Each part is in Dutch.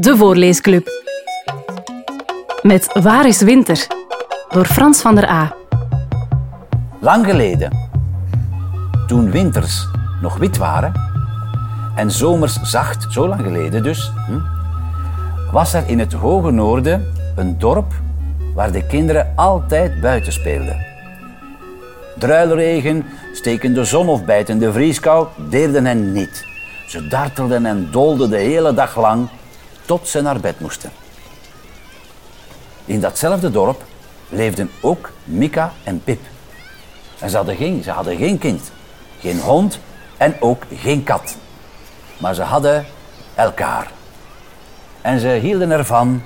De Voorleesclub. Met Waar is Winter? Door Frans van der A. Lang geleden, toen winters nog wit waren en zomers zacht, zo lang geleden dus, hm, was er in het hoge noorden een dorp waar de kinderen altijd buiten speelden. Druilregen, stekende zon of bijtende vrieskou deerden hen niet. Ze dartelden en dolden de hele dag lang tot ze naar bed moesten. In datzelfde dorp leefden ook Mika en Pip. En ze hadden, geen, ze hadden geen kind, geen hond en ook geen kat. Maar ze hadden elkaar. En ze hielden ervan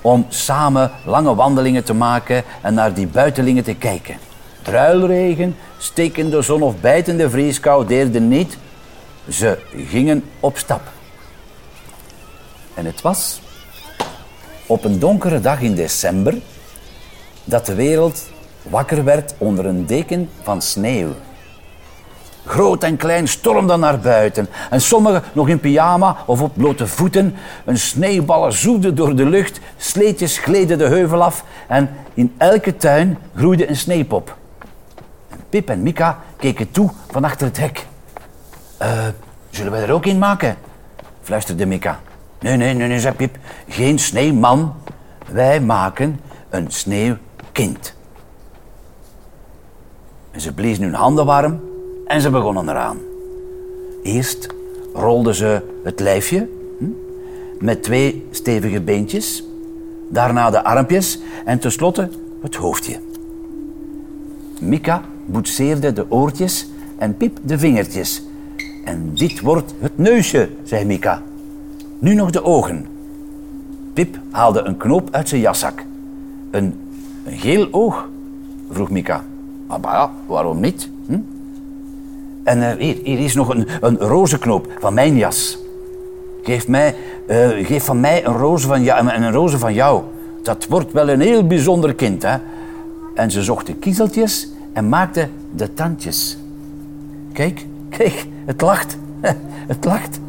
om samen lange wandelingen te maken en naar die buitenlingen te kijken. Druilregen, stekende zon of bijtende vrieskou deerden niet. Ze gingen op stap. En het was op een donkere dag in december dat de wereld wakker werd onder een deken van sneeuw. Groot en klein stormden naar buiten. En sommigen nog in pyjama of op blote voeten. Een sneeuwballen zoefde door de lucht. Sleetjes gleden de heuvel af. En in elke tuin groeide een sneeuwpop. En Pip en Mika keken toe van achter het hek. Eh, zullen wij er ook in maken? fluisterde Mika. Nee, nee, nee, nee, zei Pip. Geen sneeuwman. Wij maken een sneeuwkind. En ze bliezen hun handen warm en ze begonnen eraan. Eerst rolden ze het lijfje hm, met twee stevige beentjes, daarna de armpjes en tenslotte het hoofdje. Mika boetseerde de oortjes en Pip de vingertjes. En dit wordt het neusje, zei Mika. Nu nog de ogen. Pip haalde een knoop uit zijn jaszak. Een, een geel oog? vroeg Mika. Maar ja, waarom niet? Hm? En uh, hier, hier is nog een, een rozenknoop van mijn jas. Geef, mij, uh, geef van mij een roze van, jou, en een roze van jou. Dat wordt wel een heel bijzonder kind, hè? En ze zocht de kiezeltjes en maakte de tandjes. Kijk, kijk, het lacht. Het lacht.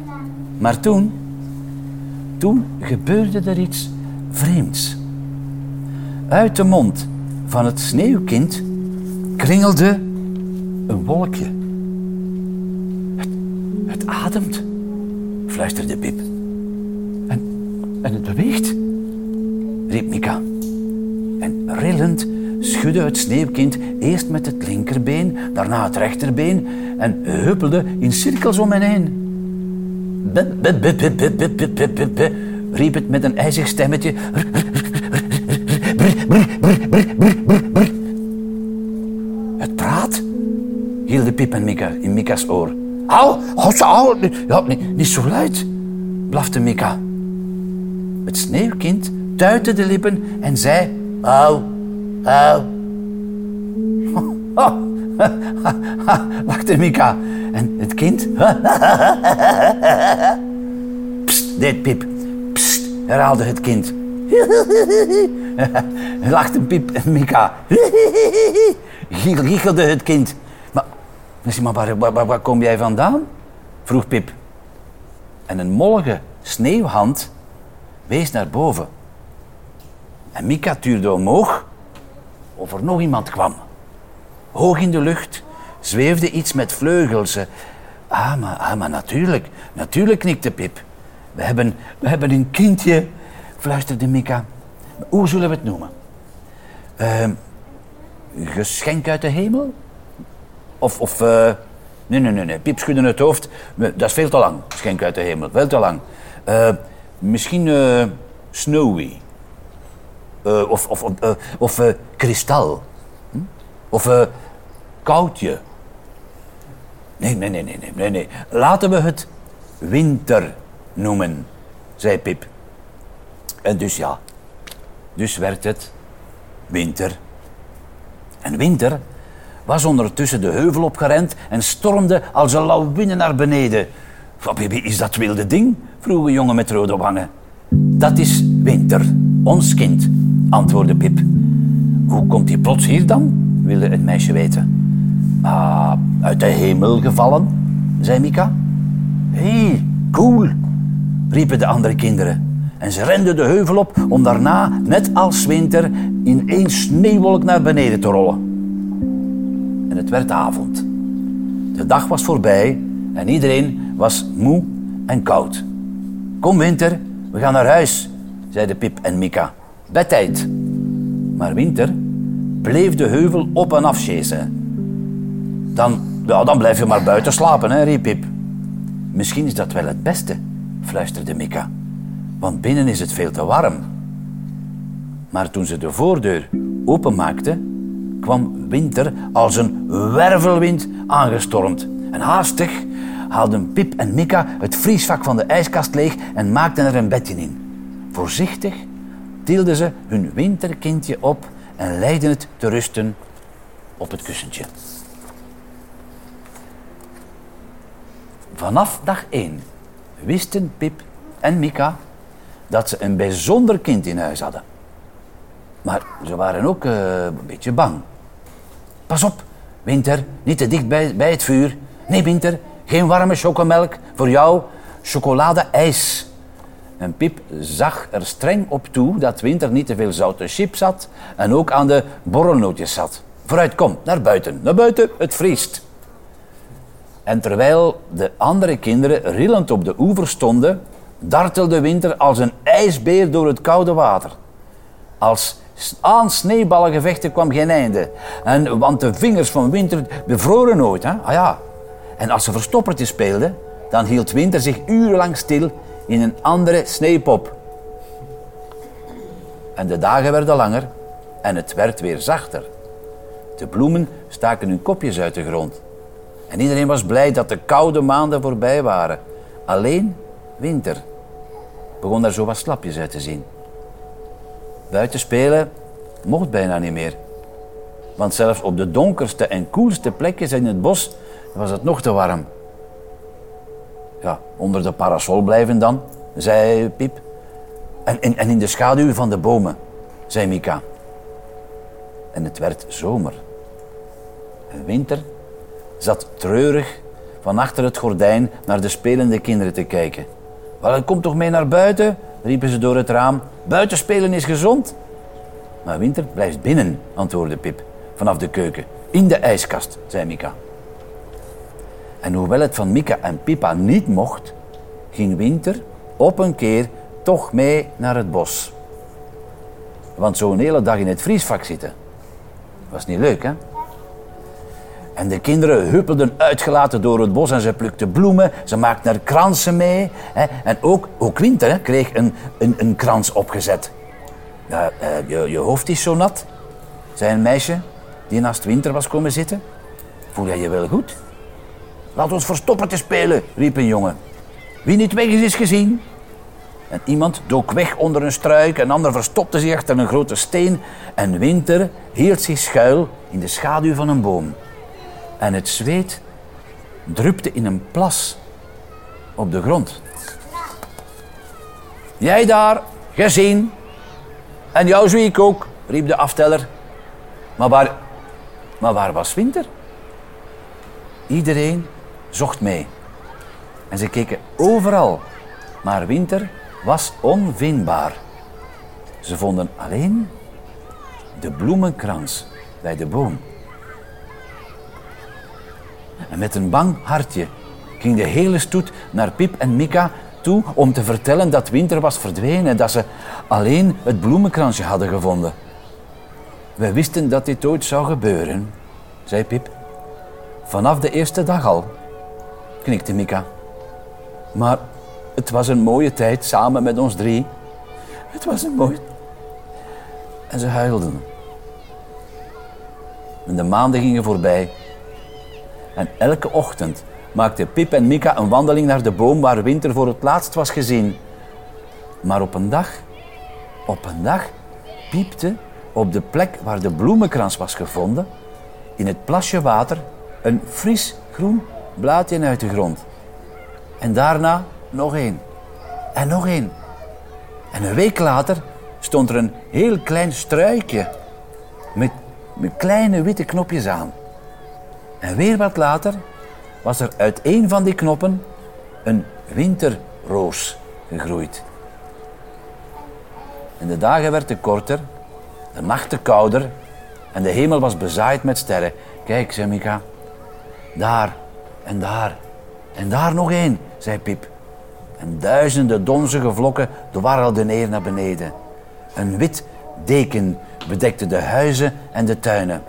Maar toen, toen gebeurde er iets vreemds. Uit de mond van het sneeuwkind kringelde een wolkje. Het, het ademt, fluisterde Pip. En, en het beweegt, riep Mika. En rillend schudde het sneeuwkind eerst met het linkerbeen, daarna het rechterbeen en huppelde in cirkels om hen heen. Riep het met een ijzig stemmetje. Het praat, hielden Pip en Mika in Mika's oor. Au, au, au, niet, niet zo luid, blafte Mika. Het sneeuwkind tuitte de lippen en zei... Au, au. lachte Mika. En het kind... Pst, deed Pip. Pst, herhaalde het kind. lachte Pip en Mika. Giechelde het kind. Maar, maar waar, waar, waar kom jij vandaan? vroeg Pip. En een mollige sneeuwhand wees naar boven. En Mika tuurde omhoog of er nog iemand kwam. Hoog in de lucht zweefde iets met vleugels. Ah, maar, ah, maar natuurlijk, natuurlijk knikte Pip. We hebben, we hebben een kindje, fluisterde Mika. Hoe zullen we het noemen? Uh, geschenk uit de hemel? Of, of uh, nee, nee, nee, nee, Pip schudde het hoofd. Dat is veel te lang, geschenk uit de hemel, veel te lang. Uh, misschien uh, Snowy. of of, of kristal. Hm? Of koudje. Nee, nee, nee, nee, nee, nee. Laten we het winter noemen, zei Pip. En dus ja, dus werd het winter. En winter was ondertussen de heuvel opgerend en stormde als een lawine naar beneden. Wat is dat wilde ding? vroeg een jongen met rode wangen. Dat is winter, ons kind, antwoordde Pip. Hoe komt hij plots hier dan? wilde het meisje weten. Ah, uit de hemel gevallen, zei Mika. Hé, hey, cool, riepen de andere kinderen. En ze renden de heuvel op om daarna, net als winter, in één sneeuwwolk naar beneden te rollen. En het werd avond. De dag was voorbij en iedereen was moe en koud. Kom winter, we gaan naar huis, zeiden Pip en Mika. Bedtijd. Maar winter bleef de heuvel op en af chasen. Dan, ja, dan blijf je maar buiten slapen, hè, riep Pip. Misschien is dat wel het beste, fluisterde Mika. Want binnen is het veel te warm. Maar toen ze de voordeur openmaakte, kwam winter als een wervelwind aangestormd. En haastig haalden Pip en Mika het vriesvak van de ijskast leeg en maakten er een bedje in. Voorzichtig tilden ze hun winterkindje op en leidden het te rusten op het kussentje. Vanaf dag één wisten Pip en Mika dat ze een bijzonder kind in huis hadden. Maar ze waren ook uh, een beetje bang. Pas op, Winter, niet te dicht bij, bij het vuur. Nee, Winter, geen warme chocomelk. Voor jou chocolade-ijs. En Pip zag er streng op toe dat Winter niet te veel zoute chips had en ook aan de borrelnootjes zat. Vooruit, kom, naar buiten. Naar buiten, het vriest. En terwijl de andere kinderen rillend op de oever stonden, dartelde Winter als een ijsbeer door het koude water. Als aan sneeuwballengevechten kwam geen einde. En, want de vingers van Winter bevroren nooit. Hè? Ah ja. En als ze verstoppertje speelden, dan hield Winter zich urenlang stil in een andere sneeuwpop. En de dagen werden langer en het werd weer zachter. De bloemen staken hun kopjes uit de grond. En iedereen was blij dat de koude maanden voorbij waren. Alleen winter begon daar zo wat slapjes uit te zien. Buiten spelen mocht bijna niet meer. Want zelfs op de donkerste en koelste plekjes in het bos was het nog te warm. Ja, onder de parasol blijven dan, zei Piep. En, en, en in de schaduw van de bomen, zei Mika. En het werd zomer. En winter zat treurig van achter het gordijn naar de spelende kinderen te kijken. Wel, kom toch mee naar buiten, riepen ze door het raam. Buiten spelen is gezond. Maar Winter blijft binnen, antwoordde Pip vanaf de keuken. In de ijskast, zei Mika. En hoewel het van Mika en Pippa niet mocht, ging Winter op een keer toch mee naar het bos. Want zo'n hele dag in het vriesvak zitten, was niet leuk, hè? En de kinderen huppelden uitgelaten door het bos en ze plukten bloemen. Ze maakten er kransen mee. Hè. En ook, ook Winter hè, kreeg een, een, een krans opgezet. Uh, je, je hoofd is zo nat, zei een meisje die naast Winter was komen zitten. Voel jij je wel goed? Laat ons verstoppertje spelen, riep een jongen. Wie niet weg is, is gezien. En iemand dook weg onder een struik, een ander verstopte zich achter een grote steen en Winter hield zich schuil in de schaduw van een boom. En het zweet drupte in een plas op de grond. Jij daar, gezien. En jou zie ik ook, riep de afteller. Maar waar, maar waar was Winter? Iedereen zocht mee. En ze keken overal. Maar Winter was onvindbaar. Ze vonden alleen de bloemenkrans bij de boom. En met een bang hartje ging de hele stoet naar Pip en Mika toe om te vertellen dat winter was verdwenen en dat ze alleen het bloemenkransje hadden gevonden. We wisten dat dit ooit zou gebeuren, zei Pip. Vanaf de eerste dag al, knikte Mika. Maar het was een mooie tijd samen met ons drie. Het was een mooie... En ze huilden. En de maanden gingen voorbij en elke ochtend maakten Pip en Mika een wandeling naar de boom waar Winter voor het laatst was gezien. Maar op een dag, op een dag, piepte op de plek waar de bloemenkrans was gevonden, in het plasje water, een fris groen blaadje uit de grond. En daarna nog één. En nog één. En een week later stond er een heel klein struikje met, met kleine witte knopjes aan. En weer wat later was er uit een van die knoppen een winterroos gegroeid. En de dagen werden korter, de nachten kouder en de hemel was bezaaid met sterren. Kijk, zei Mika, daar en daar en daar nog één, zei Piep. En duizenden donzige vlokken dwarrelden neer naar beneden. Een wit deken bedekte de huizen en de tuinen.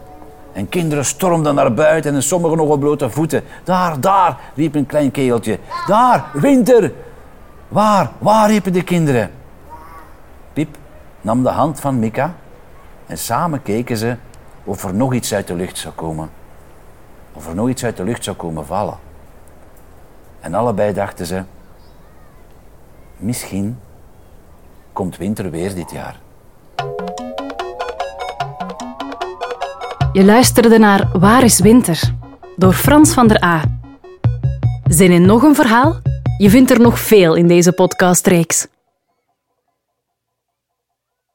En kinderen stormden naar buiten en sommigen nog op blote voeten. Daar, daar, riep een klein keeltje. Daar, winter! Waar, waar, riepen de kinderen. Piep nam de hand van Mika en samen keken ze of er nog iets uit de lucht zou komen. Of er nog iets uit de lucht zou komen vallen. En allebei dachten ze, misschien komt winter weer dit jaar. Je luisterde naar Waar is Winter? door Frans van der A. Zin in nog een verhaal? Je vindt er nog veel in deze podcastreeks.